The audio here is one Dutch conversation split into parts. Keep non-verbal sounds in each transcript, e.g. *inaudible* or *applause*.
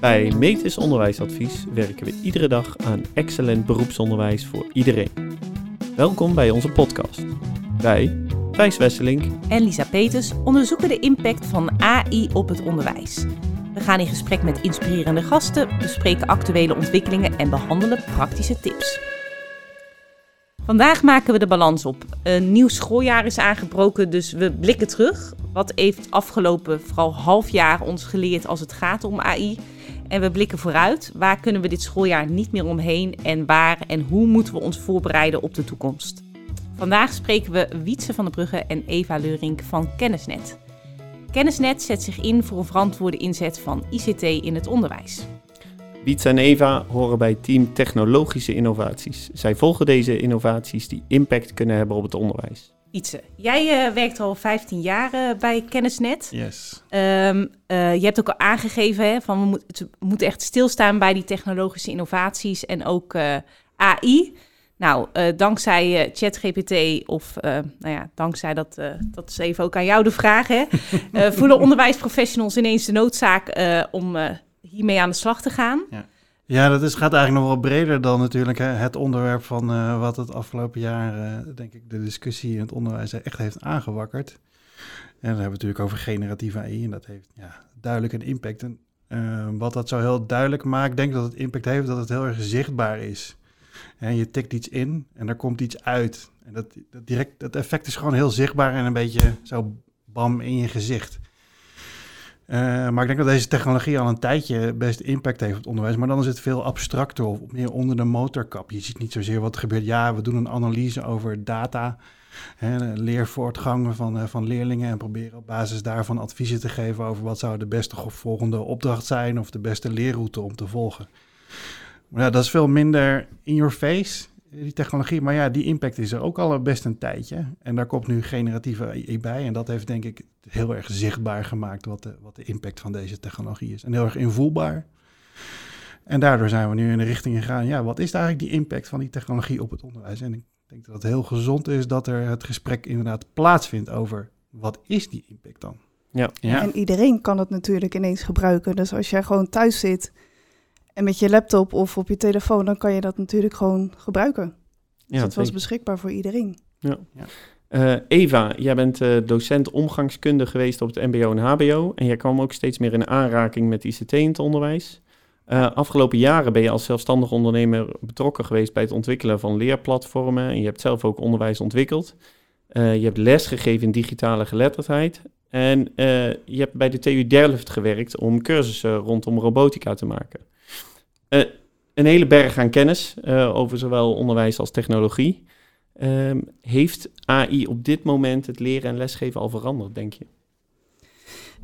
Bij Metis Onderwijsadvies werken we iedere dag aan excellent beroepsonderwijs voor iedereen. Welkom bij onze podcast. Wij, Thijs Wesselink en Lisa Peters onderzoeken de impact van AI op het onderwijs. We gaan in gesprek met inspirerende gasten, bespreken actuele ontwikkelingen en behandelen praktische tips. Vandaag maken we de balans op. Een nieuw schooljaar is aangebroken, dus we blikken terug. Wat heeft afgelopen vooral half jaar ons geleerd als het gaat om AI? En we blikken vooruit. Waar kunnen we dit schooljaar niet meer omheen en waar en hoe moeten we ons voorbereiden op de toekomst? Vandaag spreken we Wietse van der Brugge en Eva Leurink van Kennisnet. Kennisnet zet zich in voor een verantwoorde inzet van ICT in het onderwijs. Wietse en Eva horen bij team Technologische Innovaties. Zij volgen deze innovaties die impact kunnen hebben op het onderwijs. Jij uh, werkt al 15 jaar uh, bij Kennisnet. Yes. Um, uh, je hebt ook al aangegeven hè, van we, moet, we moeten echt stilstaan bij die technologische innovaties en ook AI. Nou, dankzij ChatGPT of nou ja, dankzij dat, dat is even ook aan jou de vraag, hè, *laughs* voelen onderwijsprofessionals ineens de noodzaak om hiermee aan de slag te gaan. Ja. Ja, dat is, gaat eigenlijk nog wel breder dan natuurlijk het onderwerp van uh, wat het afgelopen jaar, uh, denk ik, de discussie in het onderwijs echt heeft aangewakkerd. En dan hebben we natuurlijk over generatieve AI en dat heeft ja, duidelijk een impact. En uh, wat dat zo heel duidelijk maakt, denk dat het impact heeft dat het heel erg zichtbaar is. En je tikt iets in en er komt iets uit. En dat, dat, direct, dat effect is gewoon heel zichtbaar en een beetje zo bam in je gezicht. Uh, maar ik denk dat deze technologie al een tijdje best impact heeft op het onderwijs. Maar dan is het veel abstracter of meer onder de motorkap. Je ziet niet zozeer wat er gebeurt. Ja, we doen een analyse over data, hè, leervoortgang van, uh, van leerlingen. En proberen op basis daarvan adviezen te geven over wat zou de beste volgende opdracht zijn. Of de beste leerroute om te volgen. Maar ja, dat is veel minder in your face die technologie. Maar ja, die impact is er ook al best een tijdje. En daar komt nu generatieve AI bij. En dat heeft denk ik heel erg zichtbaar gemaakt wat de, wat de impact van deze technologie is. En heel erg invoelbaar. En daardoor zijn we nu in de richting gegaan. Ja, wat is eigenlijk die impact van die technologie op het onderwijs? En ik denk dat het heel gezond is dat er het gesprek inderdaad plaatsvindt over wat is die impact dan? Ja. ja. En iedereen kan het natuurlijk ineens gebruiken. Dus als jij gewoon thuis zit en met je laptop of op je telefoon, dan kan je dat natuurlijk gewoon gebruiken. Dus ja, het was beschikbaar voor iedereen. Ja. ja. Uh, Eva, jij bent uh, docent omgangskunde geweest op het MBO en HBO. En jij kwam ook steeds meer in aanraking met ICT in het onderwijs. Uh, afgelopen jaren ben je als zelfstandig ondernemer betrokken geweest bij het ontwikkelen van leerplatformen. En je hebt zelf ook onderwijs ontwikkeld. je hebt lesgegeven in digitale geletterdheid. En je hebt bij de TU Delft gewerkt om cursussen rondom robotica te maken. Uh, een hele berg aan kennis uh, over zowel onderwijs als technologie. Um, heeft AI op dit moment het leren en lesgeven al veranderd, denk je?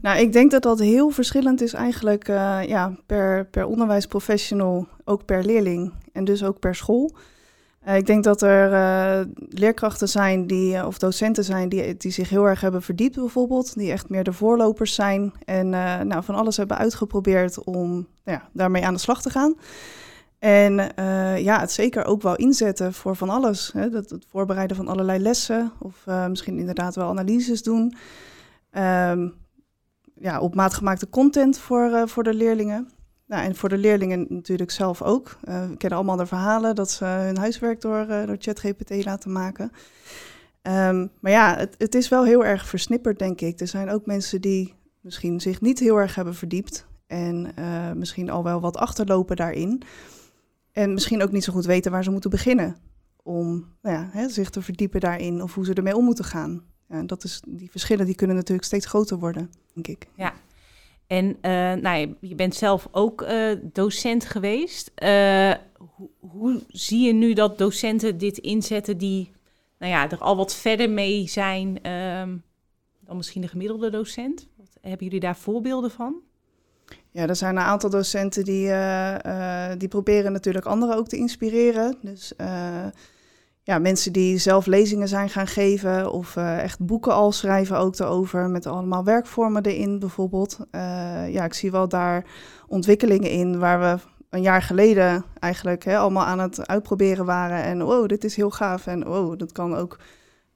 Nou, ik denk dat dat heel verschillend is eigenlijk uh, ja, per, per onderwijsprofessional, ook per leerling en dus ook per school. Uh, ik denk dat er uh, leerkrachten zijn die, of docenten zijn die, die zich heel erg hebben verdiept bijvoorbeeld, die echt meer de voorlopers zijn en nou, van alles hebben uitgeprobeerd om nou ja, daarmee aan de slag te gaan. En ja, het zeker ook wel inzetten voor van alles. Hè? Dat, het voorbereiden van allerlei lessen of misschien inderdaad wel analyses doen. Um, ja, op maat gemaakte content voor, voor de leerlingen. Nou, en voor de leerlingen natuurlijk zelf ook. we kennen allemaal de verhalen dat ze hun huiswerk door, door ChatGPT laten maken. Um, maar ja, het, het is wel heel erg versnipperd, denk ik. Er zijn ook mensen die misschien zich niet heel erg hebben verdiept en misschien al wel wat achterlopen daarin. En misschien ook niet zo goed weten waar ze moeten beginnen om nou ja, hè, zich te verdiepen daarin of hoe ze ermee om moeten gaan. Ja, dat is, die verschillen die kunnen natuurlijk steeds groter worden, denk ik. Ja, en uh, nou, je bent zelf ook uh, docent geweest. Uh, hoe, hoe zie je nu dat docenten dit inzetten die nou ja, er al wat verder mee zijn um, dan misschien de gemiddelde docent? Wat, hebben jullie daar voorbeelden van? Ja, er zijn een aantal docenten die, die proberen natuurlijk anderen ook te inspireren. Dus ja, mensen die zelf lezingen zijn gaan geven of echt boeken al schrijven ook erover met allemaal werkvormen erin bijvoorbeeld. ja, ik zie wel daar ontwikkelingen in waar we een jaar geleden eigenlijk hè, allemaal aan het uitproberen waren. En wow, dit is heel gaaf en wow, dat kan ook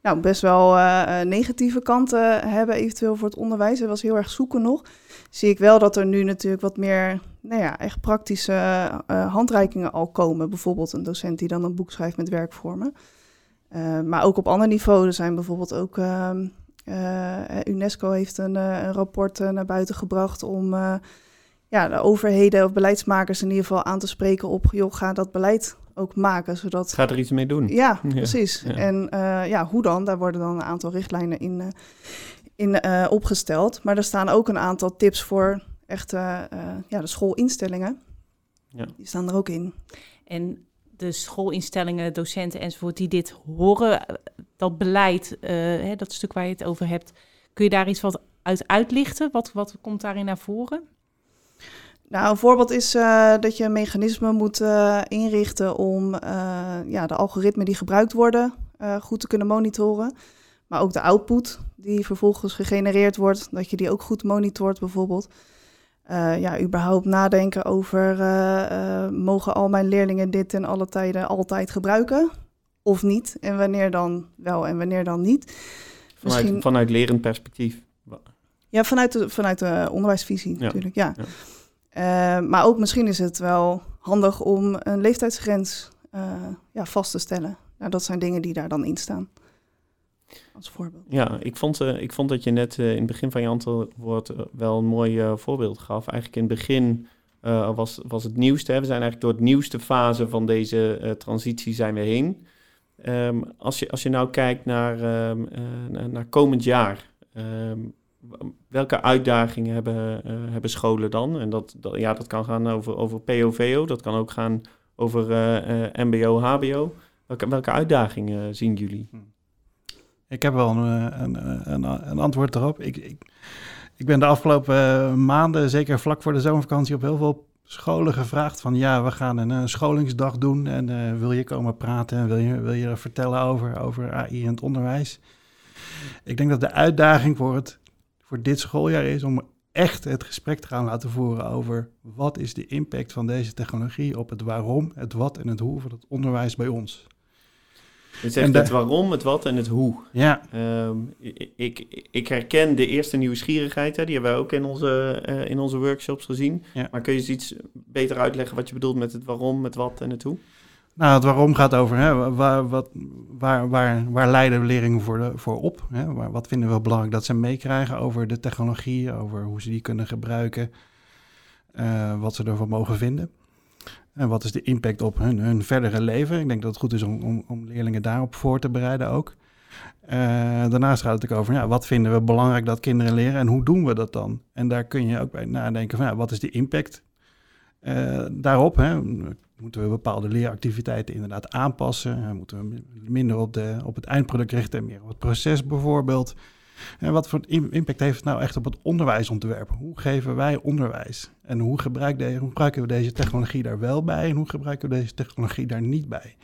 nou, best wel uh, negatieve kanten hebben eventueel voor het onderwijs. Hij was heel erg zoeken nog. Zie ik wel dat er nu natuurlijk wat meer, nou ja, echt praktische uh, handreikingen al komen. Bijvoorbeeld een docent die dan een boek schrijft met werkvormen. maar ook op ander niveau. Er zijn bijvoorbeeld ook, ehm, UNESCO heeft een, een rapport naar buiten gebracht om ja, de overheden of beleidsmakers in ieder geval aan te spreken op, joh, ga dat beleid ook maken, zodat... Ga er iets mee doen. Ja, precies. En ja, hoe dan? Daar worden dan een aantal richtlijnen in, in uh, opgesteld. Maar er staan ook een aantal tips voor echt ja, de schoolinstellingen. Ja. Die staan er ook in. En de schoolinstellingen, docenten enzovoort, die dit horen, dat beleid, hè, dat stuk waar je het over hebt, kun je daar iets wat uit uitlichten? Wat, wat komt daarin naar voren? Nou, een voorbeeld is uh, dat je een mechanisme moet uh, inrichten om uh, ja, de algoritmen die gebruikt worden goed te kunnen monitoren. Maar ook de output die vervolgens gegenereerd wordt, dat je die ook goed monitort bijvoorbeeld. ja, überhaupt nadenken over, mogen al mijn leerlingen dit in alle tijden altijd gebruiken of niet? En wanneer dan wel en wanneer dan niet? Vanuit, Misschien... vanuit lerend perspectief? Ja, vanuit de, vanuit de onderwijsvisie natuurlijk, ja. ja. Uh, maar ook misschien is het wel handig om een leeftijdsgrens uh, ja, vast te stellen. Nou, dat zijn dingen die daar dan in staan. Als voorbeeld. Ja, ik vond, uh, ik vond dat je net in het begin van je antwoord wel een mooi voorbeeld gaf. Eigenlijk in het begin was, was het nieuwste. Hè? We zijn eigenlijk door het nieuwste fase van deze transitie zijn we heen. Um, als, je, als je nou kijkt naar, um, naar komend jaar, um, welke uitdagingen hebben, uh, hebben scholen dan? En dat, dat, ja, dat kan gaan over, over POVO, dat kan ook gaan over uh, uh, MBO, HBO. Welke, welke uitdagingen zien jullie? Hm. Ik heb wel een, een, een, een antwoord erop. Ik, ik, ik ben de afgelopen maanden, zeker vlak voor de zomervakantie, op heel veel scholen gevraagd van ja, we gaan een, scholingsdag doen en wil je komen praten en wil je, wil je vertellen over, over AI in het onderwijs. Ik denk dat de uitdaging voor voor dit schooljaar is om echt het gesprek te gaan laten voeren over wat is de impact van deze technologie op het waarom, het wat en het hoe van het onderwijs bij ons. Je zegt het waarom, het wat en het hoe. Ja. Um, ik, ik, herken de eerste nieuwsgierigheid, hè, die hebben wij ook in onze, uh, in onze workshops gezien. Ja. Maar kun je eens iets beter uitleggen wat je bedoelt met het waarom, het wat en het hoe? Nou, het waarom gaat over hè, waar, wat, waar, waar, waar leiden leerlingen voor, de, voor op? Hè? Waar, wat vinden we belangrijk dat ze meekrijgen over de technologie, over hoe ze die kunnen gebruiken, uh, wat ze ervan mogen vinden. En wat is de impact op hun, hun verdere leven? Ik denk dat het goed is om, om, om leerlingen daarop voor te bereiden ook. Uh, daarnaast gaat het ook over, ja, wat vinden we belangrijk dat kinderen leren en hoe doen we dat dan? En daar kun je ook bij nadenken van, ja, wat is de impact uh, daarop? Hè? moeten we bepaalde leeractiviteiten inderdaad aanpassen. moeten we minder op, de, op het eindproduct richten en meer op het proces bijvoorbeeld. En wat voor impact heeft het nou echt op het onderwijsontwerp? Hoe geven wij onderwijs? En hoe, gebruik hoe gebruiken we deze technologie daar wel bij? En hoe gebruiken we deze technologie daar niet bij?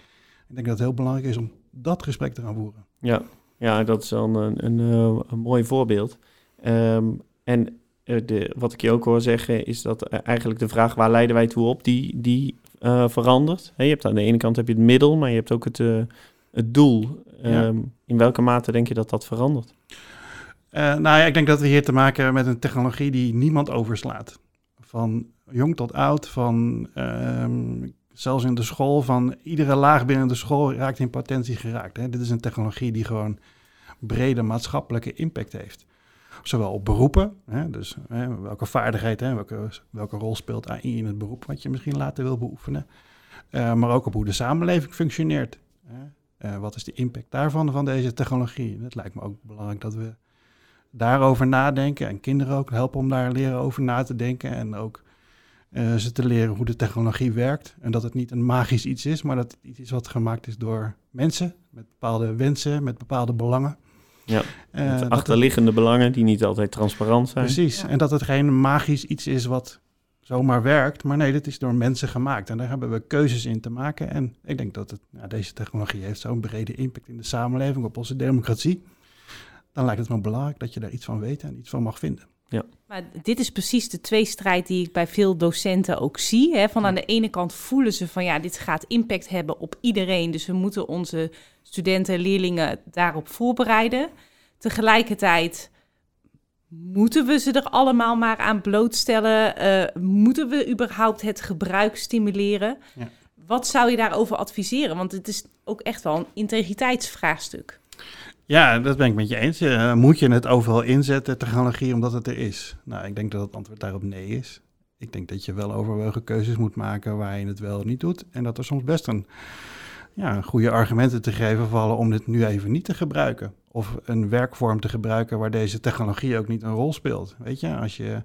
Ik denk dat het heel belangrijk is om dat gesprek te gaan voeren. Ja, ja dat is dan een, een, een, een mooi voorbeeld. Um, en uh, de, wat ik je ook hoor zeggen is dat uh, eigenlijk de vraag waar leiden wij toe op, die, die uh, verandert. je hebt aan de ene kant heb je het middel, maar je hebt ook het, uh, het doel. Um, in welke mate denk je dat dat verandert? Uh, nou ja, ik denk dat we hier te maken hebben met een technologie die niemand overslaat. Van jong tot oud, van um, zelfs in de school, van iedere laag binnen de school raakt in potentie geraakt. Hè. Dit is een technologie die gewoon brede maatschappelijke impact heeft. Zowel op beroepen, hè, dus hè, welke vaardigheden, welke, welke rol speelt AI in het beroep wat je misschien later wil beoefenen. Uh, maar ook op hoe de samenleving functioneert. Uh, wat is de impact daarvan, van deze technologie? het lijkt me ook belangrijk dat we daarover nadenken en kinderen ook helpen om daar leren over na te denken en ook uh, ze te leren hoe de technologie werkt. En dat het niet een magisch iets is, maar dat het iets is wat gemaakt is door mensen met bepaalde wensen, met bepaalde belangen. Ja, uh, achterliggende belangen die niet altijd transparant zijn. Precies, en dat het geen magisch iets is wat zomaar werkt, maar nee, dit is door mensen gemaakt. En daar hebben we keuzes in te maken. En ik denk dat het, ja, deze technologie heeft zo'n brede impact in de samenleving, op onze democratie. Dan lijkt het me belangrijk dat je daar iets van weet en iets van mag vinden. Ja. Maar dit is precies de tweestrijd die ik bij veel docenten ook zie. Hè? Van aan de ene kant voelen ze van ja, dit gaat impact hebben op iedereen. Dus we moeten onze studenten en leerlingen daarop voorbereiden. Tegelijkertijd moeten we ze er allemaal maar aan blootstellen? Uh, moeten we überhaupt het gebruik stimuleren? Ja. Wat zou je daarover adviseren? Want het is ook echt wel een integriteitsvraagstuk. Ja, dat ben ik met je eens. Uh, moet je het overal inzetten, technologie, omdat het er is? Nou, ik denk dat het antwoord daarop nee is. Ik denk dat je wel overwogen keuzes moet maken waar je het wel niet doet. En dat er soms best een ja, goede argumenten te geven vallen om dit nu even niet te gebruiken. Of een werkvorm te gebruiken waar deze technologie ook niet een rol speelt. Weet je, als je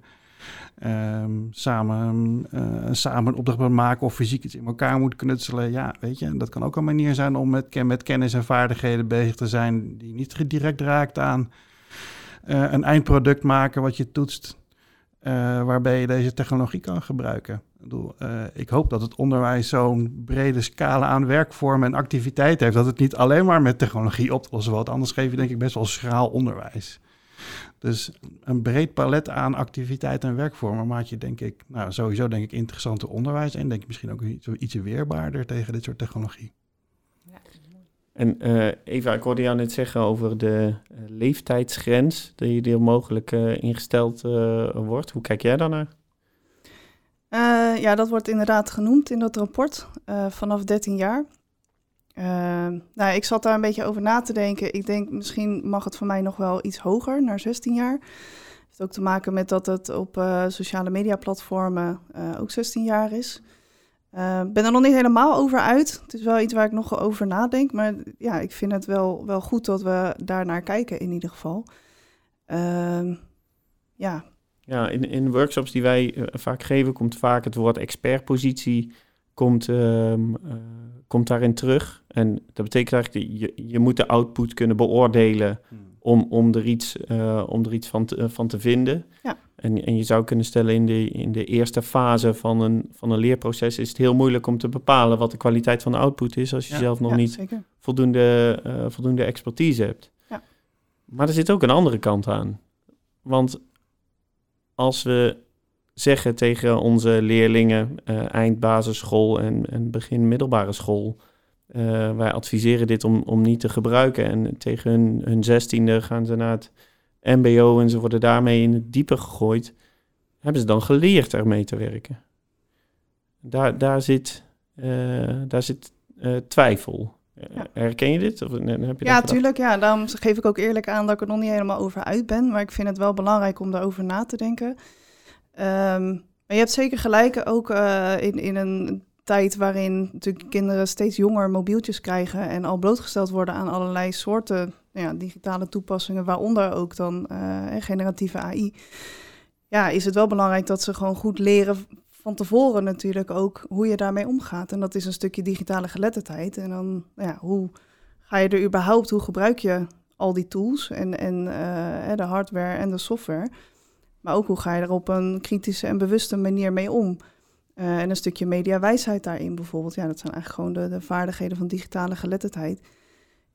um, samen, samen een opdracht maken of fysiek iets in elkaar moet knutselen. Ja, weet je, dat kan ook een manier zijn om met, met kennis en vaardigheden bezig te zijn die niet direct raakt aan uh, een eindproduct maken wat je toetst, uh, waarbij je deze technologie kan gebruiken. Ik, bedoel, ik hoop dat het onderwijs zo'n brede scala aan werkvormen en activiteiten heeft, dat het niet alleen maar met technologie op te lossen valt. Anders geef je denk ik best wel schraal onderwijs. Dus een breed palet aan activiteiten en werkvormen maakt je denk ik, nou sowieso denk ik interessante onderwijs en denk ik misschien ook iets, iets weerbaarder tegen dit soort technologie. En uh, Eva, ik hoorde jou net zeggen over de uh, leeftijdsgrens die er mogelijk uh, ingesteld wordt. Hoe kijk jij daarnaar? ja, dat wordt inderdaad genoemd in dat rapport vanaf 13 jaar. Uh, nou, ik zat daar een beetje over na te denken. Ik denk misschien mag het voor mij nog wel iets hoger, naar 16 jaar. Het heeft ook te maken met dat het op uh, sociale media platformen uh, ook 16 jaar is. Ik ben er nog niet helemaal over uit. Het is wel iets waar ik nog over nadenk. Maar ja, ik vind het wel, wel goed dat we daar naar kijken in ieder geval. Ehm, ja. Ja, in, in workshops die wij vaak geven komt vaak het woord expertpositie komt, um, komt daarin terug. En dat betekent eigenlijk, dat je, je moet de output kunnen beoordelen hmm. om, om er iets, uh, om er iets van, te, van te vinden. Ja. En, en je zou kunnen stellen, in de, in de eerste fase van een, van een leerproces is het heel moeilijk om te bepalen wat de kwaliteit van de output is als je zelf nog niet voldoende, uh, voldoende expertise hebt. Ja. Maar er zit ook een andere kant aan. Want als we zeggen tegen onze leerlingen, uh, eind basisschool en, en begin middelbare school. Uh, wij adviseren dit om, om niet te gebruiken. En tegen hun, hun zestiende gaan ze naar het MBO en ze worden daarmee in het diepe gegooid. Hebben ze dan geleerd ermee te werken? Daar, daar zit, uh, daar zit twijfel. Ja. Herken je dit? Of, heb je ja, tuurlijk. Ja, daarom geef ik ook eerlijk aan dat ik er nog niet helemaal over uit ben. Maar ik vind het wel belangrijk om daarover na te denken. Um, maar je hebt zeker gelijk, ook uh, in, in een tijd waarin natuurlijk kinderen steeds jonger mobieltjes krijgen en al blootgesteld worden aan allerlei soorten ja, digitale toepassingen, waaronder ook dan uh, generatieve AI. Ja, is het wel belangrijk dat ze gewoon goed leren van tevoren natuurlijk ook hoe je daarmee omgaat. En dat is een stukje digitale geletterdheid. En dan, nou ja, hoe ga je er überhaupt, hoe gebruik je al die tools en, en uh, de hardware en de software? Maar ook hoe ga je er op een kritische en bewuste manier mee om? Uh, en een stukje mediawijsheid daarin bijvoorbeeld. Ja, dat zijn eigenlijk gewoon de, de vaardigheden van digitale geletterdheid.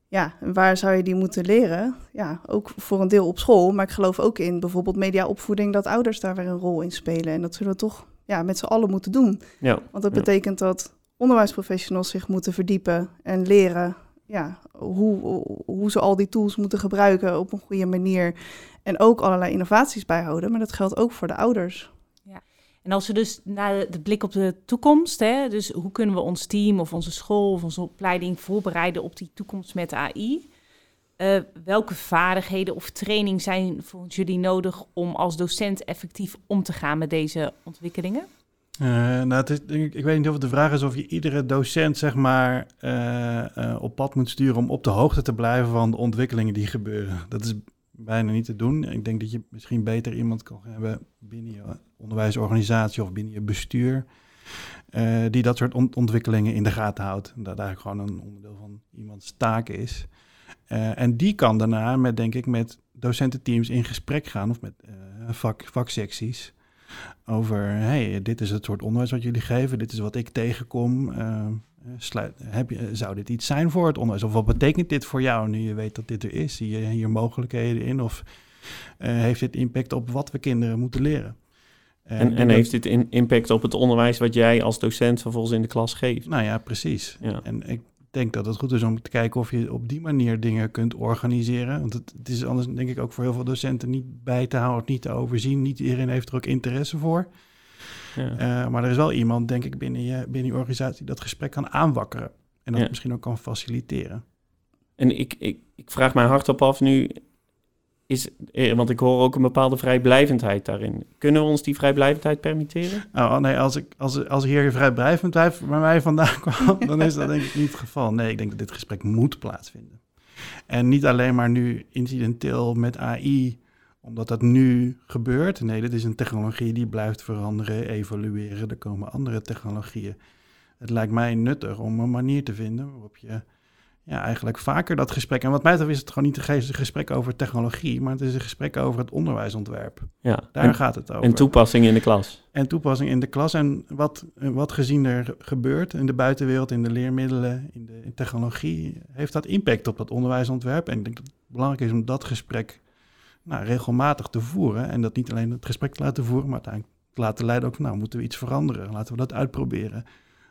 Ja, en waar zou je die moeten leren? Ja, ook voor een deel op school. Maar ik geloof ook in bijvoorbeeld mediaopvoeding... dat ouders daar weer een rol in spelen. En dat zullen we toch ja, met z'n allen moeten doen. Ja, Want dat betekent dat onderwijsprofessionals zich moeten verdiepen en leren ja, hoe, hoe ze al die tools moeten gebruiken op een goede manier. En ook allerlei innovaties bijhouden. Maar dat geldt ook voor de ouders. Ja. En als we dus naar de blik op de toekomst, hè, dus hoe kunnen we ons team of onze school of onze opleiding voorbereiden op die toekomst met AI? Uh, eh, welke vaardigheden of training zijn volgens jullie nodig om als docent effectief om te gaan met deze ontwikkelingen? Uh, nou, het is, ik, ik, weet niet of het de vraag is of je iedere docent zeg maar, uh, op pad moet sturen om op de hoogte te blijven van de ontwikkelingen die gebeuren. Dat is bijna niet te doen. Ik denk dat je misschien beter iemand kan hebben binnen je onderwijsorganisatie of binnen je bestuur. die dat soort ontwikkelingen in de gaten houdt. Dat eigenlijk gewoon een onderdeel van iemands taak is. en die kan daarna met, denk ik, met docententeams in gesprek gaan of met vak, vaksecties over, hey, dit is het soort onderwijs wat jullie geven, dit is wat ik tegenkom. Sluit, heb je, zou dit iets zijn voor het onderwijs? Of wat betekent dit voor jou nu je weet dat dit er is? Zie je hier mogelijkheden in? Of heeft dit impact op wat we kinderen moeten leren. En, en, heeft dit in, impact op het onderwijs wat jij als docent vervolgens in de klas geeft? Nou ja, precies. Ja. En ik denk dat het goed is om te kijken of je op die manier dingen kunt organiseren. Want het, het, is anders denk ik ook voor heel veel docenten niet bij te houden, niet te overzien. Niet iedereen heeft er ook interesse voor. Ja. Uh, maar er is wel iemand, denk ik, binnen je, binnen je organisatie die dat gesprek kan aanwakkeren. En dat misschien ook kan faciliteren. En ik, ik, ik vraag mij hardop af nu, is, eh, want ik hoor ook een bepaalde vrijblijvendheid daarin. Kunnen we ons die vrijblijvendheid permitteren? Oh, nee, als, ik, als, als hier vrijblijvendheid bij mij vandaan *laughs* kwam, dan is dat denk ik niet het geval. Nee, ik denk dat dit gesprek moet plaatsvinden. En niet alleen maar nu incidenteel met AI, omdat dat nu gebeurt. Nee, dit is een technologie die blijft veranderen, evolueren. Er komen andere technologieën. Het lijkt mij nuttig om een manier te vinden waarop je ja, eigenlijk vaker dat gesprek. En wat mij betreft is het gewoon niet een gesprek over technologie, maar het is een gesprek over het onderwijsontwerp. Ja, Daar gaat het over. En toepassing in de klas. En toepassing in de klas. En wat, wat gezien er gebeurt in de buitenwereld, in de leermiddelen, in de in technologie, heeft dat impact op dat onderwijsontwerp. En ik denk dat het belangrijk is om dat gesprek nou, regelmatig te voeren. En dat niet alleen het gesprek te laten voeren, maar uiteindelijk te laten leiden ook van, nou, moeten we iets veranderen? Laten we dat uitproberen.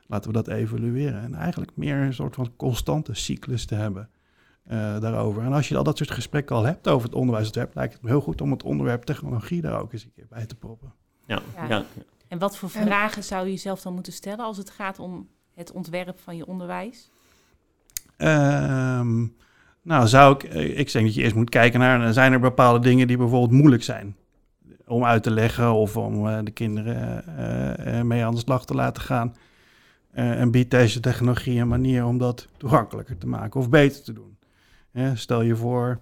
Laten we dat evalueren. En eigenlijk meer een soort van constante cyclus te hebben uh, daarover. En als je al dat soort gesprekken al hebt over het onderwijs, lijkt het me heel goed om het onderwerp technologie daar ook eens een keer bij te proppen. Ja, ja. En wat voor vragen zou je jezelf dan moeten stellen als het gaat om het ontwerp van je onderwijs? Um, nou, zou ik, eh, ik denk dat je eerst moet kijken naar, zijn er bepaalde dingen die bijvoorbeeld moeilijk zijn om uit te leggen of om uh, de kinderen mee aan de slag te laten gaan. En biedt deze technologie een manier om dat toegankelijker te maken of beter te doen. stel je voor,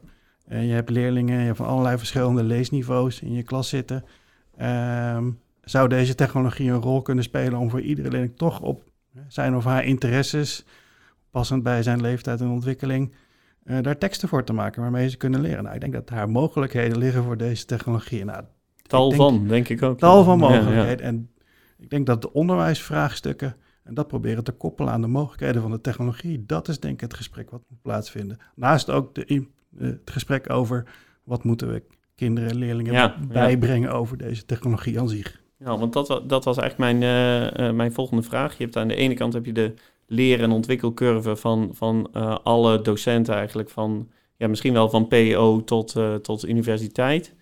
je hebt leerlingen van allerlei verschillende leesniveaus in je klas zitten. Uh, zou deze technologie een rol kunnen spelen om voor iedere leerling toch op zijn of haar interesses, passend bij zijn leeftijd en ontwikkeling, uh, daar teksten voor te maken waarmee ze kunnen leren? Nou, ik denk dat daar mogelijkheden liggen voor deze technologie. Nou, tal van, denk ik ook. Tal van mogelijkheden. En ik denk dat de onderwijsvraagstukken en dat proberen te koppelen aan de mogelijkheden van de technologie. Dat is denk ik het gesprek wat moet plaatsvinden. Naast ook de, eh, het gesprek over wat moeten we kinderen en leerlingen bijbrengen over deze technologie aan zich. Ja, want dat, dat was eigenlijk mijn, uh, mijn volgende vraag. Je hebt aan de ene kant heb je de leren- en ontwikkelcurve van, van alle docenten eigenlijk. Van, ja, misschien wel van PO tot, tot universiteit.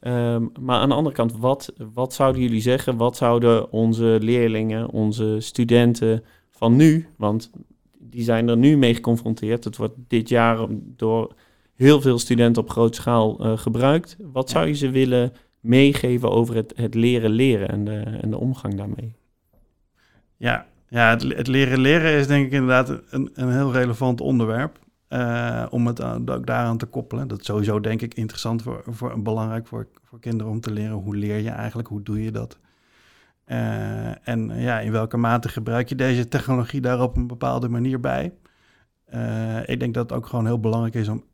Ehm, maar aan de andere kant, wat, wat zouden jullie zeggen? Wat zouden onze leerlingen, onze studenten van nu, want die zijn er nu mee geconfronteerd. Het wordt dit jaar door heel veel studenten op grote schaal uh, gebruikt. Wat zou je ze willen meegeven over het, het leren leren en de, en de omgang daarmee? Ja, ja het, leren leren is denk ik inderdaad een, een heel relevant onderwerp. Uh, om het ook daaraan te koppelen. Dat is sowieso denk ik interessant voor, voor belangrijk voor, voor kinderen om te leren. Hoe leer je eigenlijk? Hoe doe je dat? Uh, en ja, in welke mate gebruik je deze technologie daar op een bepaalde manier bij? Ik denk dat het ook gewoon heel belangrijk is om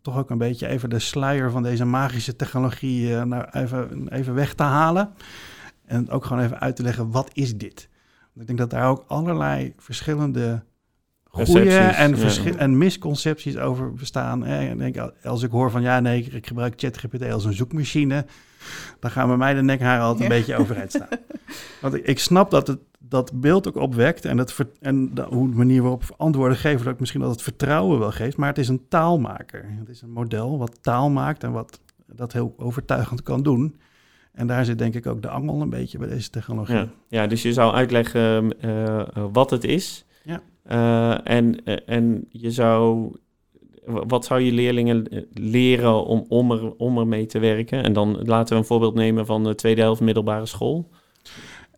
toch ook een beetje even de sluier van deze magische technologie nou even, even weg te halen. En ook gewoon even uit te leggen, wat is dit? Ik denk dat daar ook allerlei verschillende goede en, en misconcepties over bestaan. Hè. denk, als ik hoor van ja, nee, ik gebruik ChatGPT als een zoekmachine, dan gaan bij mij de nekhaar altijd een beetje overeind staan. *laughs* Want ik, ik, snap dat het dat beeld ook opwekt en, dat en de, hoe de manier waarop antwoorden geven, dat ik misschien dat het vertrouwen wel geeft, maar het is een taalmaker. Het is een model wat taal maakt en wat dat heel overtuigend kan doen. En daar zit denk ik ook de angel een beetje bij deze technologie. Ja, ja dus je zou uitleggen uh, wat het is. Uh, en, eh, en je zou, wat zou je leerlingen eh, leren om, om, er, om ermee te werken? En dan laten we een voorbeeld nemen van de tweede helft middelbare school.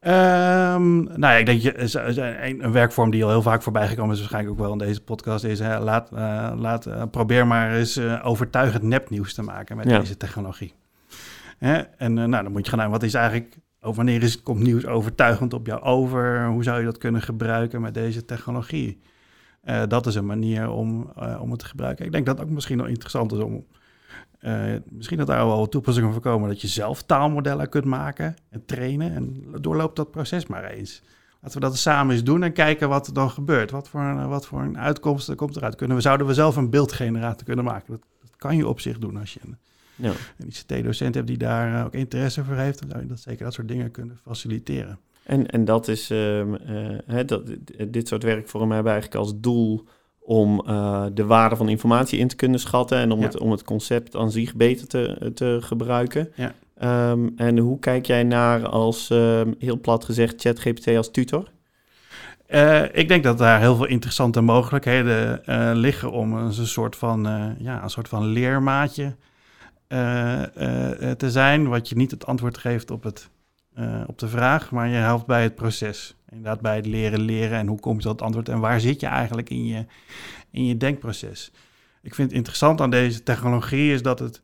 Um, nou ja, ik denk je, een, een, werkvorm die al heel vaak voorbij gekomen is, waarschijnlijk ook wel in deze podcast, is hè, laat, uh, laat, probeer maar eens overtuigend nepnieuws te maken met ja. deze technologie. Hè? En nou, dan moet je gaan naar wat is eigenlijk over wanneer is, komt nieuws overtuigend op jou over? Hoe zou je dat kunnen gebruiken met deze technologie? Uh, dat is een manier om, uh, om het te gebruiken. Ik denk dat het ook misschien wel interessant is om... Misschien dat daar wel toepassingen voor komen... dat je zelf taalmodellen kunt maken en trainen. En doorloopt dat proces maar eens. Laten we dat samen eens doen en kijken wat er dan gebeurt. Wat voor, wat voor een uitkomst komt eruit. Kunnen we, zouden we zelf een beeldgenerator kunnen maken? Dat, kan je op zich doen als je Ja. een ICT-docent hebt die daar eh, ook interesse voor heeft, dan zou je dat zeker dat soort dingen kunnen faciliteren. En, en dat is, ehm, eh, hè, dat, dit soort werkvormen hebben eigenlijk als doel om eh, de waarde van informatie in te kunnen schatten en om, Ja. het, om het concept aan zich beter te, te gebruiken. Ja. Ehm, en hoe kijk jij naar als, ehm, heel plat gezegd, ChatGPT als tutor? Ik denk dat daar heel veel interessante mogelijkheden liggen om een soort van, ja, een soort van leermaatje te zijn, wat je niet het antwoord geeft op, het, eh, op de vraag, maar je helpt bij het proces. Inderdaad, bij het leren leren en hoe kom je antwoord en waar zit je eigenlijk in je, in je denkproces. Ik vind het interessant aan deze technologie is dat het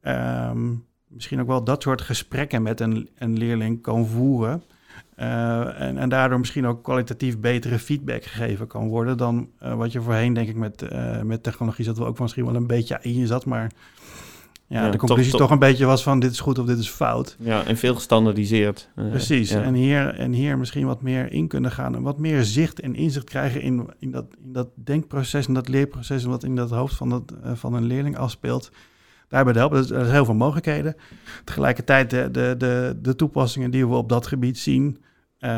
ehm, misschien ook wel dat soort gesprekken met een, een leerling kan voeren. Eh, en, en daardoor misschien ook kwalitatief betere feedback gegeven kan worden dan eh, wat je voorheen, denk ik, met, eh, met technologie zat wel ook misschien wel een beetje in je zat. Maar ja, Ja, de conclusie toch, toch- een beetje was van dit is goed of dit is fout. Ja, en veel gestandardiseerd. Eh, Precies. ja. En, hier, en hier misschien wat meer in kunnen gaan en wat meer zicht en inzicht krijgen in, in, dat, in dat denkproces en dat leerproces en wat in dat hoofd van, dat, eh, van een leerling afspeelt. Daarbij helpen. Er zijn heel veel mogelijkheden. Tegelijkertijd de, de, de, de toepassingen die we op dat gebied zien. eh,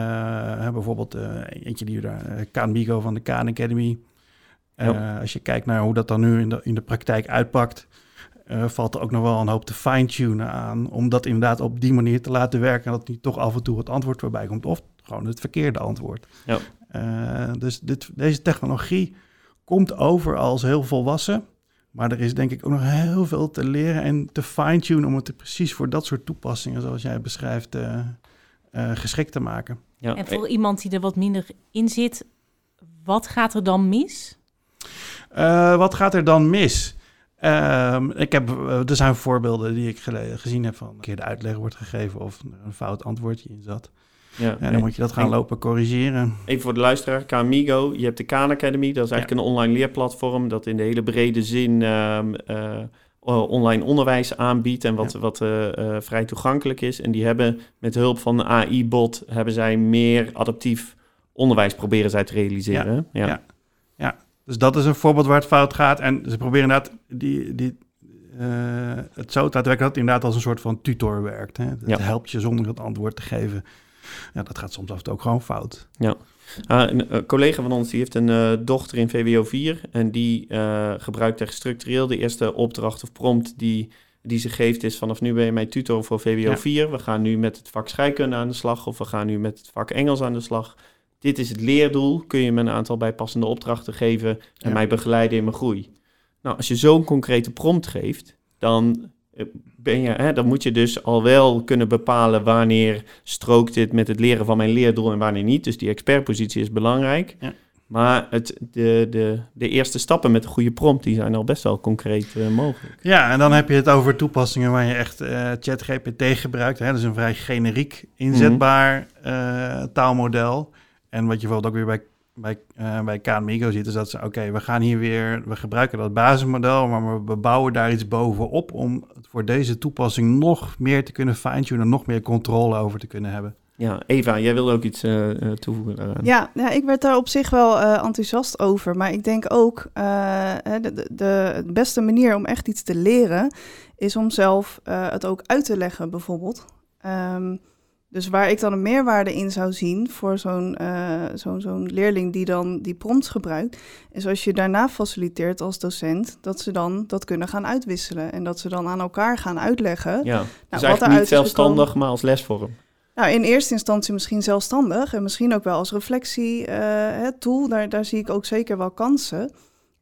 hè, bijvoorbeeld eh, eentje die we daar, eh, Kaan van de Khan Academy. Eh. Als je kijkt naar hoe dat dan nu in de, in de praktijk uitpakt, eh, valt er ook nog wel een hoop te fine-tunen aan. Om dat inderdaad op die manier te laten werken. En dat niet toch af en toe het antwoord voorbij komt. Of gewoon het verkeerde antwoord. Ja. Eh, dus dit, deze technologie komt over als heel volwassen. Maar er is denk ik ook nog heel veel te leren en te fine-tunen om het precies voor dat soort toepassingen, zoals jij beschrijft, eh, eh, geschikt te maken. Ja. En voor iemand die er wat minder in zit, wat gaat er dan mis? Eh, wat gaat er dan mis? Ehm, ik heb, eh, er zijn voorbeelden die ik gele- gezien heb van een keer de uitleg wordt gegeven of een fout antwoordje in zat. Ja. En dan moet je dat gaan En- lopen corrigeren. Even voor de luisteraar, Kamigo, je hebt de Khan Academy. Dat is eigenlijk een online leerplatform dat in de hele brede zin ehm, eh, online onderwijs aanbiedt en wat, Ja. wat eh, vrij toegankelijk is. En die hebben met hulp van de AI-bot hebben zij meer adaptief onderwijs proberen zij te realiseren. Ja. ja. Dus dat is een voorbeeld waar het fout gaat. En ze proberen inderdaad die, die, eh, het zo te laten werken dat het inderdaad als een soort van tutor werkt. Hè? Het Ja. helpt je zonder het antwoord te geven. Ja, dat gaat soms af en toe ook gewoon fout. Ah, een eh, collega van ons die heeft een eh, dochter in VWO 4 en die gebruikt echt structureel de eerste opdracht of prompt die, die ze geeft is vanaf nu ben je mijn tutor voor VWO Ja. 4. We gaan nu met het vak scheikunde aan de slag of we gaan nu met het vak Engels aan de slag. Dit is het leerdoel. Kun je me een aantal bijpassende opdrachten geven en Ja. mij begeleiden in mijn groei. Nou, als je zo'n concrete prompt geeft, dan, eh, ben je, hè, dan moet je dus al wel kunnen bepalen wanneer strookt dit met het leren van mijn leerdoel en wanneer niet. Dus die expertpositie is belangrijk. Ja. Maar het, de, de, de eerste stappen met een goede prompt, die zijn al best wel concreet eh, mogelijk. Ja, en dan heb je het over toepassingen waar je echt eh ChatGPT gebruikt. Hè? Dat is een vrij generiek inzetbaar eh, taalmodel. En wat je bijvoorbeeld ook weer bij, bij, eh bij KMIGO ziet, is dat ze, oké, we gaan hier weer, we gebruiken dat basismodel, maar we bouwen daar iets bovenop om het voor deze toepassing nog meer te kunnen fine-tunen, nog meer controle over te kunnen hebben. Ja, Eva, jij wilde ook iets eh, eh, toevoegen daaraan. Ja, ja, ik werd daar op zich wel eh, enthousiast over. Maar ik denk ook, eh, hè, de, de, de beste manier om echt iets te leren... is om zelf eh, het ook uit te leggen, bijvoorbeeld. Ehm, dus waar ik dan een meerwaarde in zou zien voor zo'n eh, zo'n zo'n leerling die dan die prompts gebruikt... is als je daarna faciliteert als docent... dat ze dan dat kunnen gaan uitwisselen. En dat ze dan aan elkaar gaan uitleggen... Ja, dus wat niet zelfstandig, maar als lesvorm. nou, in eerste instantie misschien zelfstandig en misschien ook wel als reflectie eh, tool. Daar, daar zie ik ook zeker wel kansen.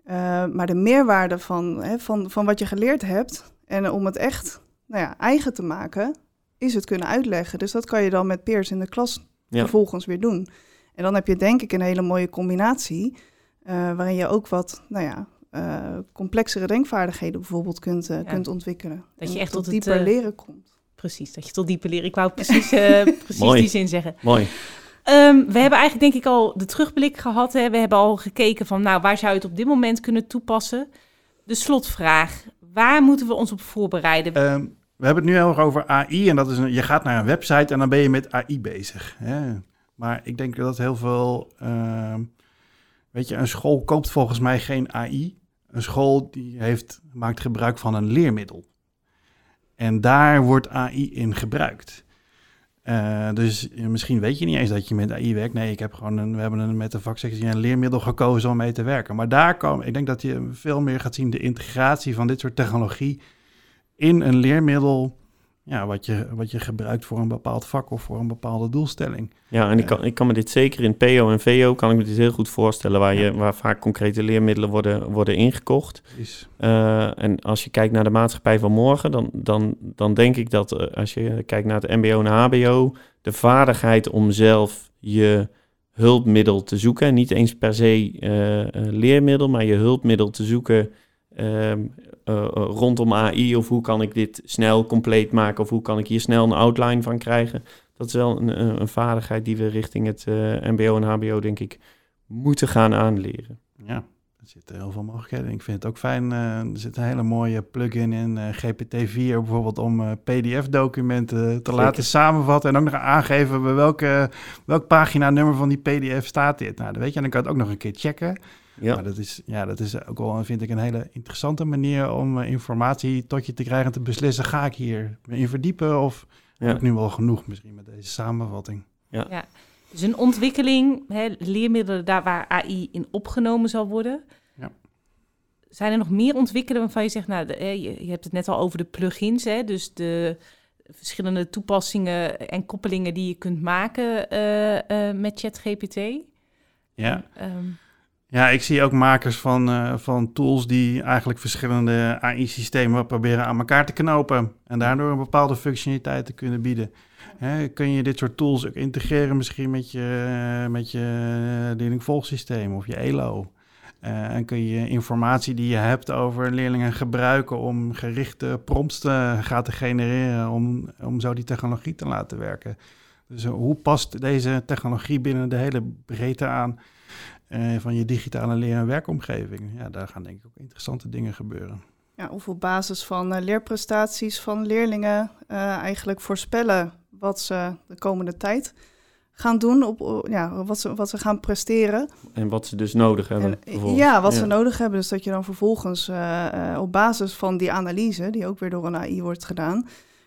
Eh, maar de meerwaarde van, hè, van, van wat je geleerd hebt en om het echt nou ja, eigen te maken, is het kunnen uitleggen. Dus dat kan je dan met peers in de klas Ja. vervolgens weer doen. En dan heb je denk ik een hele mooie combinatie, eh, waarin je ook wat, nou ja, eh, complexere denkvaardigheden bijvoorbeeld kunt, eh, Ja. kunt ontwikkelen. Dat je echt tot het, dieper eh, leren komt. Precies, dat je tot diepe leren. Ik wou *laughs* precies, eh, precies die zin zeggen. Mooi. Ehm, we hebben eigenlijk denk ik al de terugblik gehad. Hè. We hebben al gekeken van nou, waar zou je het op dit moment kunnen toepassen. De slotvraag. Waar moeten we ons op voorbereiden? Ehm, we hebben het nu heel over AI en dat is een, je gaat naar een website en dan ben je met AI bezig. Hè? Maar ik denk dat heel veel, ehm, weet je, een school koopt volgens mij geen AI. Een school die heeft, maakt gebruik van een leermiddel. En daar wordt AI in gebruikt. Uh, dus misschien weet je niet eens dat je met AI werkt. Nee, ik heb gewoon een, we hebben een, met de vaksectie een leermiddel gekozen om mee te werken. Maar daar komen, ik denk dat je veel meer gaat zien de integratie van dit soort technologie in een leermiddel ja, wat, je, wat je gebruikt voor een bepaald vak of voor een bepaalde doelstelling. Ja, en ik, kan, ik kan me dit zeker in PO en VO kan ik me dit heel goed voorstellen, waar, je, waar vaak concrete leermiddelen worden, worden ingekocht. Uh, en als je kijkt naar de maatschappij van morgen, dan, dan, dan denk ik dat uh, als je kijkt naar het MBO en HBO, de vaardigheid om zelf je hulpmiddel te zoeken, niet eens per se uh, leermiddel, maar je hulpmiddel te zoeken ehm, uh, rondom AI of hoe kan ik dit snel compleet maken of hoe kan ik hier snel een outline van krijgen. Dat is wel een, een vaardigheid die we richting het uh, MBO en HBO denk ik moeten gaan aanleren. Ja, er zitten heel veel mogelijkheden. Ik vind het ook fijn, uh, er zit een hele mooie plugin in GPT-4 bijvoorbeeld om PDF-documenten te laten samenvatten en ook nog aangeven bij welke, welk pagina-nummer van die PDF staat dit. Nou, dan weet je, dan kan je het ook nog een keer checken. Ja. Maar dat is, ja, dat is ook wel, vind ik, een hele interessante manier om uh, informatie tot je te krijgen en te beslissen, ga ik hier in verdiepen of ja. heb ik nu wel genoeg misschien met deze samenvatting. Ja. ja. Dus een ontwikkeling, hè, leermiddelen daar waar AI in opgenomen zal worden. Ja. Zijn er nog meer ontwikkelingen waarvan je zegt, nou, de, je, je, hebt het net al over de plugins, hè, dus de verschillende toepassingen en koppelingen die je kunt maken uh, uh, met ChatGPT? Ja. Um, ja, ik zie ook makers van, uh, van tools die eigenlijk verschillende AI-systemen proberen aan elkaar te knopen en daardoor een bepaalde functionaliteit te kunnen bieden. Hè, kun je dit soort tools ook integreren misschien met je, met je leerlingvolgsysteem of je ELO? Uh, en kun je informatie die je hebt over leerlingen gebruiken om gerichte prompts te, gaan te genereren, om, om zo die technologie te laten werken. Dus uh, hoe past deze technologie binnen de hele breedte aan uh, van je digitale leer- en werkomgeving. Ja, daar gaan denk ik ook interessante dingen gebeuren. Ja, of op basis van uh, leerprestaties van leerlingen uh, eigenlijk voorspellen wat ze de komende tijd gaan doen, op, ja, wat, ze, wat ze gaan presteren. En wat ze dus nodig hebben. En, ja, wat ja. ze nodig hebben. Dus dat je dan vervolgens op basis van die analyse, die ook weer door een AI wordt gedaan,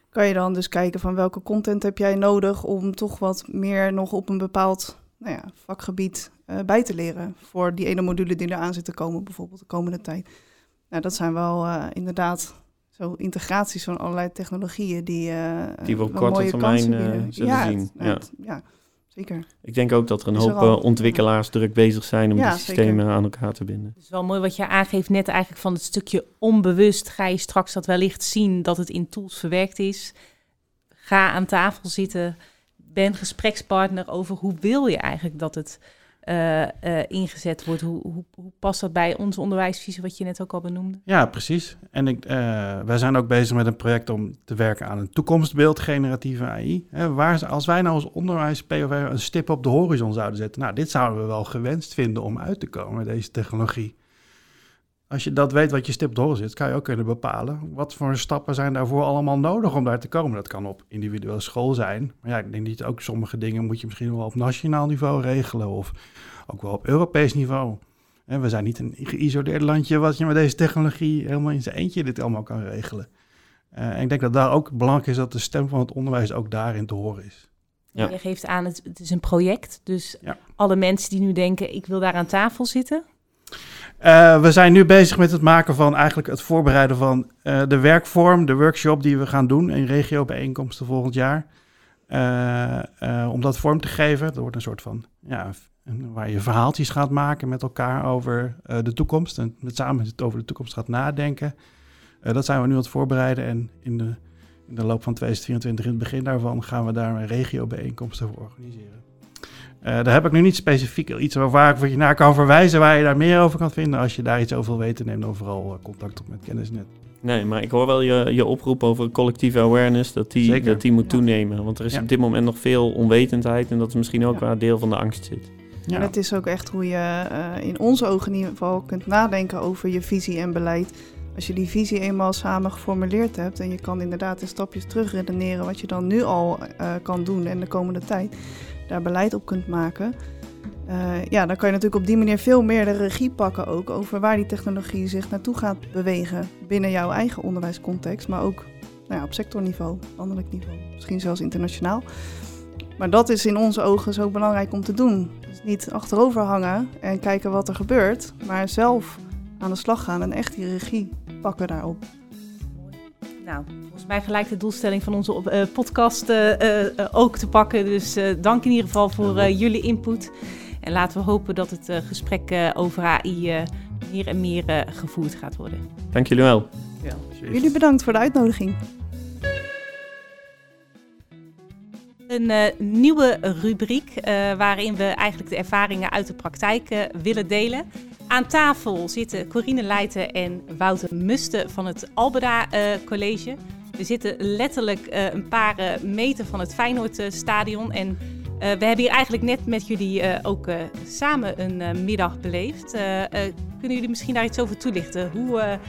kan je dan dus kijken van welke content heb jij nodig om toch wat meer nog op een bepaald nou ja, vakgebied bij te leren. Voor die ene module die eraan zit te komen, bijvoorbeeld de komende tijd. Nou, dat zijn wel uh, inderdaad zo integraties van allerlei technologieën die, uh, die we op korte termijn zullen ja, zien. Het, ja. Het, ja, zeker. Ik denk ook dat er een hoop er al, ontwikkelaars ja. druk bezig zijn om ja, die systemen zeker. aan elkaar te binden. Het is wel mooi wat je aangeeft net eigenlijk van het stukje onbewust. Ga je straks dat wellicht zien dat het in tools verwerkt is. Ga aan tafel zitten ben gesprekspartner over hoe wil je eigenlijk dat het uh, uh, ingezet wordt. Hoe, hoe, hoe, past dat bij onze onderwijsvisie, wat je net ook al benoemde? Ja, precies. En ik, uh, wij zijn ook bezig met een project om te werken aan een toekomstbeeld generatieve AI. Hè, waar, als wij nou als onderwijs POV een stip op de horizon zouden zetten, nou, dit zouden we wel gewenst vinden om uit te komen, deze technologie. Als je dat weet wat je stip door zit, kan je ook kunnen bepalen wat voor stappen zijn daarvoor allemaal nodig om daar te komen. Dat kan op individuele school zijn. Maar ja, ik denk niet ook sommige dingen moet je misschien wel op nationaal niveau regelen of ook wel op Europees niveau. En we zijn niet een geïsoleerd landje wat je met deze technologie helemaal in zijn eentje dit allemaal kan regelen. Uh, en ik denk dat daar ook belangrijk is dat de stem van het onderwijs ook daarin te horen is. Ja. Je geeft aan, het, het is een project. Dus ja. alle mensen die nu denken, ik wil daar aan tafel zitten, uh, we zijn nu bezig met het maken van eigenlijk het voorbereiden van uh, de werkvorm, de workshop die we gaan doen in regiobijeenkomsten volgend jaar. Uh, om dat vorm te geven. Dat wordt een soort van, ja, waar je verhaaltjes gaat maken met elkaar over de toekomst. En met samen over de toekomst gaat nadenken. dat zijn we nu aan het voorbereiden. En in de, in de loop van 2024, in het begin daarvan, gaan we daar een regiobijeenkomsten voor organiseren. Uh, daar heb ik nu niet specifiek iets waar ik je naar kan verwijzen, waar je daar meer over kan vinden. Als je daar iets over wil weten, neem dan vooral uh, contact op met Kennisnet. Nee, maar ik hoor wel je, je oproep over collectieve awareness, dat die, dat die moet toenemen. Want er is ja. op dit moment nog veel onwetendheid en dat is misschien ook ja. waar deel van de angst zit. Ja. En het is ook echt hoe je uh, in onze ogen in ieder geval kunt nadenken over je visie en beleid. Als je die visie eenmaal samen geformuleerd hebt en je kan inderdaad in stapjes terugredeneren wat je dan nu al kan doen en de komende tijd daar beleid op kunt maken. Uh, ja, dan kan je natuurlijk op die manier veel meer de regie pakken ook over waar die technologie zich naartoe gaat bewegen binnen jouw eigen onderwijscontext, maar ook nou ja, op sectorniveau, landelijk niveau, misschien zelfs internationaal. Maar dat is in onze ogen zo belangrijk om te doen. Dus niet achterover hangen en kijken wat er gebeurt, maar zelf aan de slag gaan en echt die regie pakken daarop. Nou, volgens mij gelijk de doelstelling van onze uh, podcast uh, uh, ook te pakken. Dus dank in ieder geval voor jullie input. En laten we hopen dat het gesprek over AI meer en meer gevoerd gaat worden. Dank jullie wel. Ja, jullie bedankt voor de uitnodiging. Een uh, nieuwe rubriek uh, waarin we eigenlijk de ervaringen uit de praktijk uh, willen delen. Aan tafel zitten Corine Leijten en Wouter Musten van het Albeda College. We zitten letterlijk een paar meter van het Feyenoordstadion. En we hebben hier eigenlijk net met jullie ook samen een middag beleefd. kunnen jullie misschien daar iets over toelichten? Hoe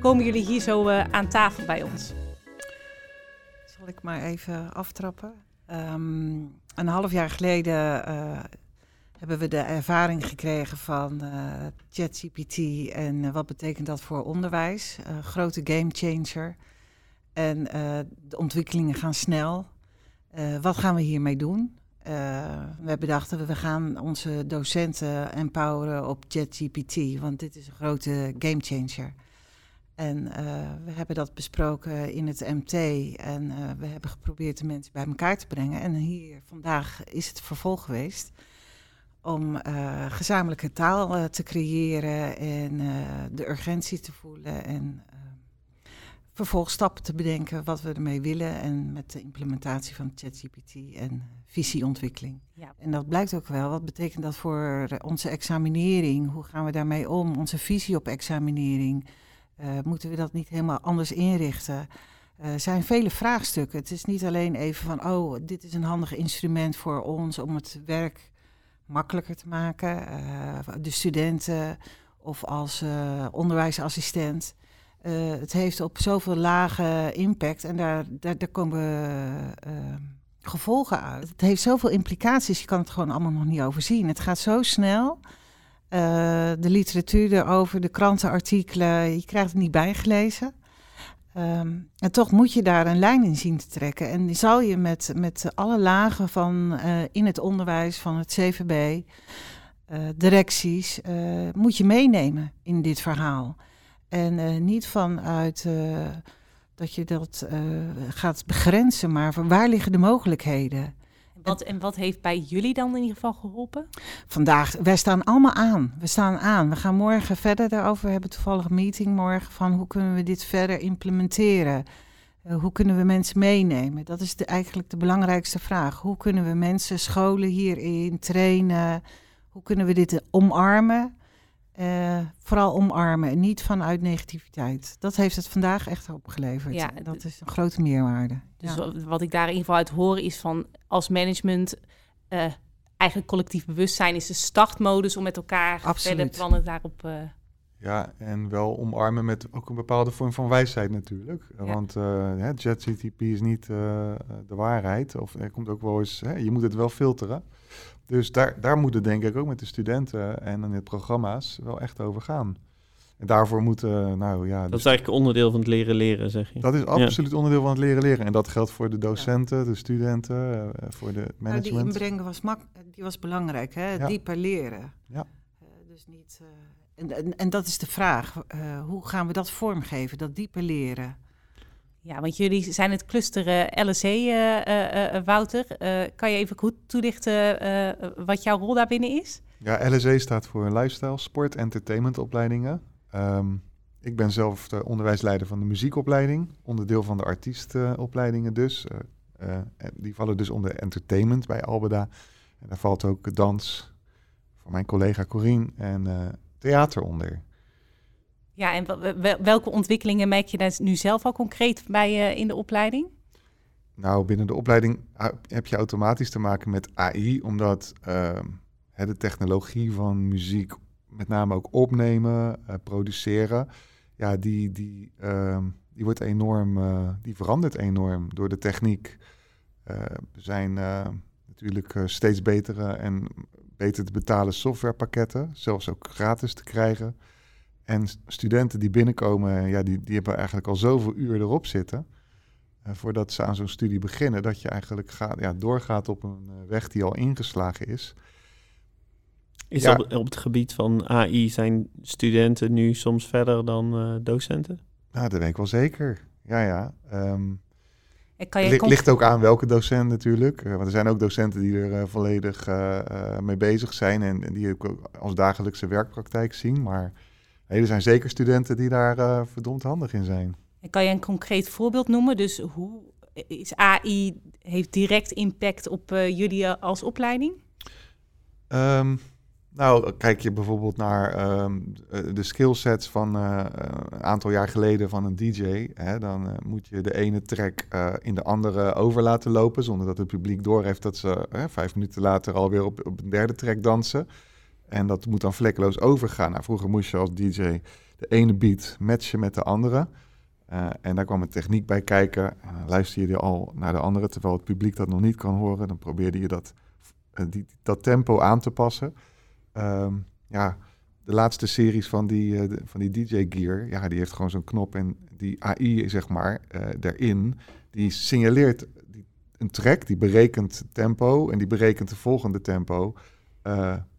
komen jullie hier zo aan tafel bij ons? Zal ik maar even aftrappen? Um, een half jaar geleden hebben we de ervaring gekregen van uh, ChatGPT en uh, wat betekent dat voor onderwijs. grote gamechanger. En de ontwikkelingen gaan snel. wat gaan we hiermee doen? we hebben bedacht, we gaan onze docenten empoweren op ChatGPT, want dit is een grote gamechanger. En uh, we hebben dat besproken in het MT en we hebben geprobeerd de mensen bij elkaar te brengen. En hier vandaag is het vervolg geweest om uh, gezamenlijke taal te creëren en de urgentie te voelen en vervolgstappen te bedenken wat we ermee willen en met de implementatie van ChatGPT en visieontwikkeling. Ja. En dat blijkt ook wel. Wat betekent dat voor onze examinering? Hoe gaan we daarmee om? Onze visie op examinering. Moeten we dat niet helemaal anders inrichten? Er zijn vele vraagstukken. Het is niet alleen even van, oh, dit is een handig instrument voor ons om het werk makkelijker te maken. Uh, de studenten of als onderwijsassistent. het heeft op zoveel lagen impact en daar, daar, daar komen gevolgen uit. Het heeft zoveel implicaties, je kan het gewoon allemaal nog niet overzien. Het gaat zo snel. De literatuur erover, de krantenartikelen, je krijgt het niet bijgelezen. Um, en toch moet je daar een lijn in zien te trekken. En zal je met, met alle lagen van uh, in het onderwijs, van het CVB, eh, directies, moet je meenemen in dit verhaal. En niet vanuit dat je dat gaat begrenzen, maar waar liggen de mogelijkheden? Wat, en wat heeft bij jullie dan in ieder geval geholpen? Vandaag, wij staan allemaal aan. We staan aan. We gaan morgen verder daarover. We hebben toevallig een meeting morgen van hoe kunnen we dit verder implementeren. Uh, hoe kunnen we mensen meenemen? Dat is eigenlijk de belangrijkste vraag. Hoe kunnen we mensen, scholen hierin trainen? Hoe kunnen we dit omarmen? Uh, vooral omarmen en niet vanuit negativiteit. Dat heeft het vandaag echt opgeleverd. Ja, dat is een grote meerwaarde. Dus wat ik daar in ieder geval uit hoor is van als management uh, eigenlijk collectief bewustzijn is de startmodus om met elkaar Absoluut. verder plannen daarop. Uh... Ja, en wel omarmen met ook een bepaalde vorm van wijsheid natuurlijk. Ja. Want uh, ChatGTP is niet de waarheid. Of er komt ook wel eens, hè, je moet het wel filteren. Dus daar, daar moet het denk ik ook met de studenten en in de programma's wel echt over gaan. En daarvoor moeten, nou ja... Dat is dus eigenlijk onderdeel van het leren leren, zeg je? Dat is absoluut onderdeel van het leren leren. En dat geldt voor de docenten, de studenten, uh, voor de management. Nou, die inbrengen was, mak die was belangrijk, hè? Ja. Dieper leren. Ja. Uh, dus niet... Uh, en, en, en, dat is de vraag. hoe gaan we dat vormgeven, dat dieper leren? Ja, want jullie zijn het cluster LSE, uh, uh, Wouter. kan je even goed toelichten wat jouw rol daarbinnen is? Ja, LSE staat voor Lifestyle, Sport, Entertainment opleidingen. Um, ik ben zelf de onderwijsleider van de muziekopleiding, onderdeel van de artiestopleidingen dus. die vallen dus onder entertainment bij Albeda. En daar valt ook dans van mijn collega Corine en theater onder. Ja, en welke ontwikkelingen merk je daar nu zelf al concreet bij uh, in de opleiding? Nou, binnen de opleiding heb je automatisch te maken met AI, omdat uh, de technologie van muziek, met name ook opnemen, uh, produceren, ja, die, die, ehm, die wordt enorm, eh, die verandert enorm door de techniek. er zijn natuurlijk steeds betere en beter te betalen softwarepakketten, zelfs ook gratis te krijgen. En studenten die binnenkomen, ja, die, die hebben eigenlijk al zoveel uur erop zitten. voordat ze aan zo'n studie beginnen, dat je eigenlijk gaat, ja, doorgaat op een weg die al ingeslagen is. Is Ja. op, op het gebied van AI zijn studenten nu soms verder dan eh, docenten? Nou, dat weet ik wel zeker. Ja, ja. Ehm, En kan je Ligt, ook aan welke docent natuurlijk. Eh, want er zijn ook docenten die er eh, volledig eh, eh, mee bezig zijn en, en die ook als dagelijkse werkpraktijk zien. Maar nee, er zijn zeker studenten die daar eh, verdomd handig in zijn. en kan je een concreet voorbeeld noemen? Dus hoe is AI heeft direct impact op eh, jullie als opleiding? Ehm, nou, kijk je bijvoorbeeld naar eh, de skillsets van eh, eh, een aantal jaar geleden van een DJ. Hè, dan eh, moet je de ene track eh, in de andere over laten lopen, zonder dat het publiek doorheeft dat ze eh, vijf minuten later alweer op, op een derde track dansen. En dat moet dan vlekkeloos overgaan. Nou, vroeger moest je als DJ de ene beat matchen met de andere. Eh, en daar kwam een techniek bij kijken. Luister je al naar de andere, terwijl het publiek dat nog niet kan horen. Dan probeerde je dat, eh, die, dat tempo aan te passen. Ehm, ja, de laatste series van die, eh, van die DJ Gear, ja, die heeft gewoon zo'n knop en die AI, zeg maar, daarin, die signaleert een track, die berekent tempo en die berekent de volgende tempo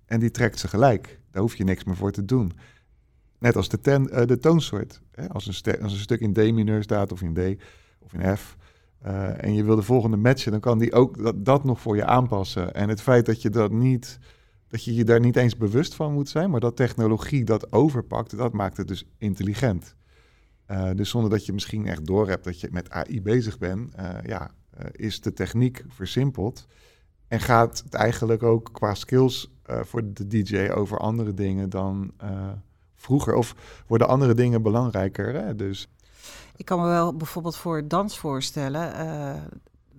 en die trekt ze gelijk. Daar hoef je niks meer voor te doen. Net als de, ten, eh, de toonsoort. Hè? Als, een als een stuk in D-mineur staat of in D of in F, eh, en je wil de volgende matchen, dan kan die ook dat, dat nog voor je aanpassen. En het feit dat je dat niet, dat je je daar niet eens bewust van moet zijn, maar dat technologie dat overpakt, dat maakt het dus intelligent. Eh, dus zonder dat je misschien echt doorhebt dat je met AI bezig bent, ja, is de techniek versimpeld. En gaat het eigenlijk ook qua skills eh, voor de DJ over andere dingen dan eh, vroeger? Of worden andere dingen belangrijker? Hè? Dus Ik kan me wel bijvoorbeeld voor dans voorstellen. eh,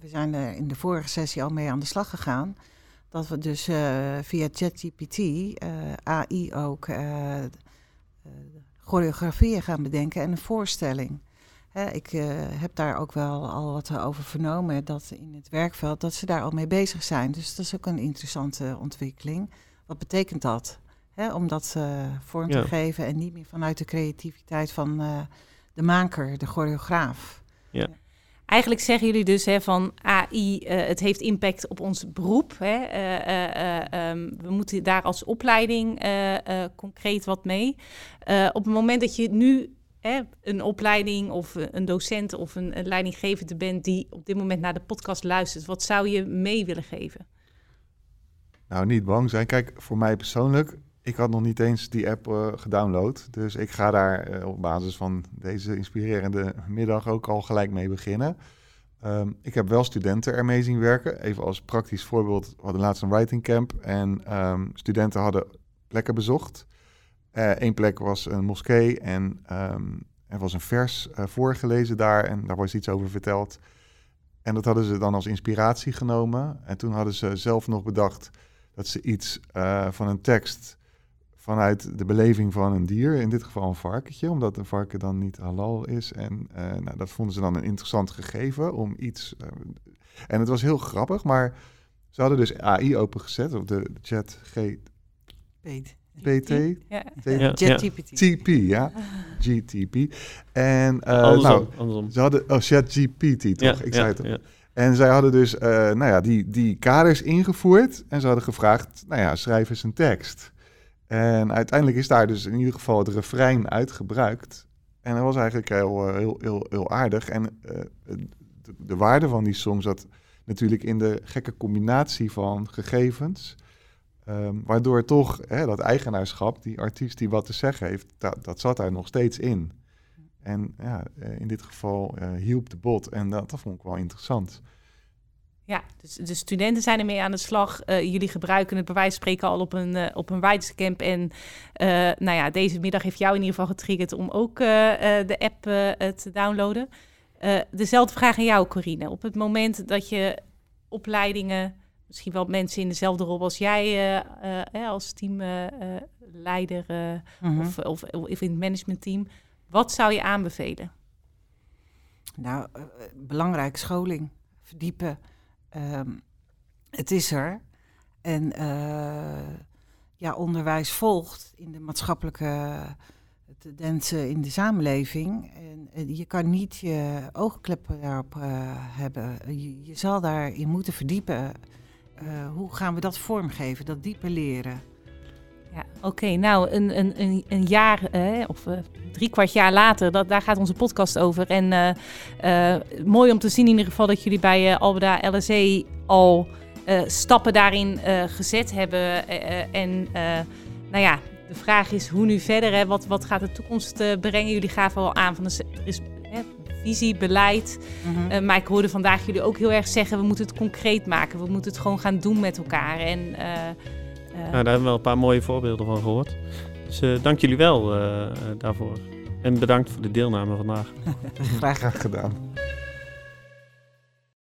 we zijn er in de vorige sessie al mee aan de slag gegaan. Dat we dus via ChatGPT, AI ook, choreografieën gaan bedenken en een voorstelling. Hè, ik eh, heb daar ook wel al wat over vernomen, dat in het werkveld, dat ze daar al mee bezig zijn. Dus dat is ook een interessante ontwikkeling. Wat betekent dat? Hè, om dat eh, vorm Ja. te geven en niet meer vanuit de creativiteit van eh, de maker, de choreograaf. Eigenlijk zeggen jullie dus hè, van AI, eh, het heeft impact op ons beroep. Hè? Eh, eh, eh, ehm, we moeten daar als opleiding eh, eh, concreet wat mee. Eh, op het moment dat je nu een opleiding of eh, een docent of een, een leidinggevende bent die op dit moment naar de podcast luistert, wat zou je mee willen geven? Nou, niet bang zijn. Kijk, voor mij persoonlijk, ik had nog niet eens die app eh, gedownload. Dus ik ga daar eh, op basis van deze inspirerende middag ook al gelijk mee beginnen. Ehm, ik heb wel studenten ermee zien werken. Even als praktisch voorbeeld, we hadden laatst een writing camp en ehm, studenten hadden plekken bezocht. Eén plek was een moskee en ehm, er was een vers eh, voorgelezen daar en daar was iets over verteld. En dat hadden ze dan als inspiratie genomen. En toen hadden ze zelf nog bedacht dat ze iets eh, van een tekst vanuit de beleving van een dier, in dit geval een varkentje, omdat een varken dan niet halal is. En eh, nou, dat vonden ze dan een interessant gegeven om iets. eh, en het was heel grappig, maar ze hadden dus AI opengezet op de chat Peet. GPT. Ja. Ja, ChatGPT. TP, ja. GTP. En eh, andersom, nou, andersom. ze hadden, oh, ChatGPT toch? Ja, Ik ja, zei het al. ja. En zij hadden dus eh, nou ja, die, die kaders ingevoerd en ze hadden gevraagd, nou ja, schrijf eens een tekst. En uiteindelijk is daar dus in ieder geval het refrein uitgebruikt. En dat was eigenlijk heel, eh, heel, heel, heel aardig. En eh, de, de waarde van die song zat natuurlijk in de gekke combinatie van gegevens. Ehm, waardoor toch hè, dat eigenaarschap, die artiest die wat te zeggen heeft, dat, dat zat daar nog steeds in. En ja, eh, in dit geval eh, hielp de bot. En dat, dat vond ik wel interessant. Ja, dus de studenten zijn ermee aan de slag. Eh, jullie gebruiken het bij wijze van spreken al op een, eh, op een. En nou ja, deze middag heeft jou in ieder geval getriggerd om ook de app te downloaden. Dezelfde vraag aan jou, Corine. Op het moment dat je opleidingen, misschien wel mensen in dezelfde rol als jij eh, eh, eh, als teamleider Mhm. of, of, of in het managementteam, wat zou je aanbevelen? Nou, eh, belangrijk scholing, verdiepen. Ehm, het is er. En eh, ja, onderwijs volgt in de maatschappelijke tendensen in de samenleving. En eh, je kan niet je oogkleppen daarop eh, hebben. Je, je zal daarin moeten verdiepen. Eh, hoe gaan we dat vormgeven, dat diepe leren? Ja, Oké, nou een, een, een, een jaar eh, of eh, drie kwart jaar later, dat, daar gaat onze podcast over. En mooi om te zien in ieder geval dat jullie bij Albeda LSE al stappen daarin gezet hebben. en nou ja, de vraag is hoe nu verder? Hè? Wat, wat gaat de toekomst brengen? Jullie gaven al aan van de, er is visie, beleid. Eh, maar ik hoorde vandaag jullie ook heel erg zeggen, we moeten het concreet maken. We moeten het gewoon gaan doen met elkaar. En eh, eh, Nou, daar hebben we wel een paar mooie voorbeelden van gehoord. Dus eh, dank jullie wel daarvoor. En bedankt voor de deelname vandaag. Graag *laughs* Graag gedaan.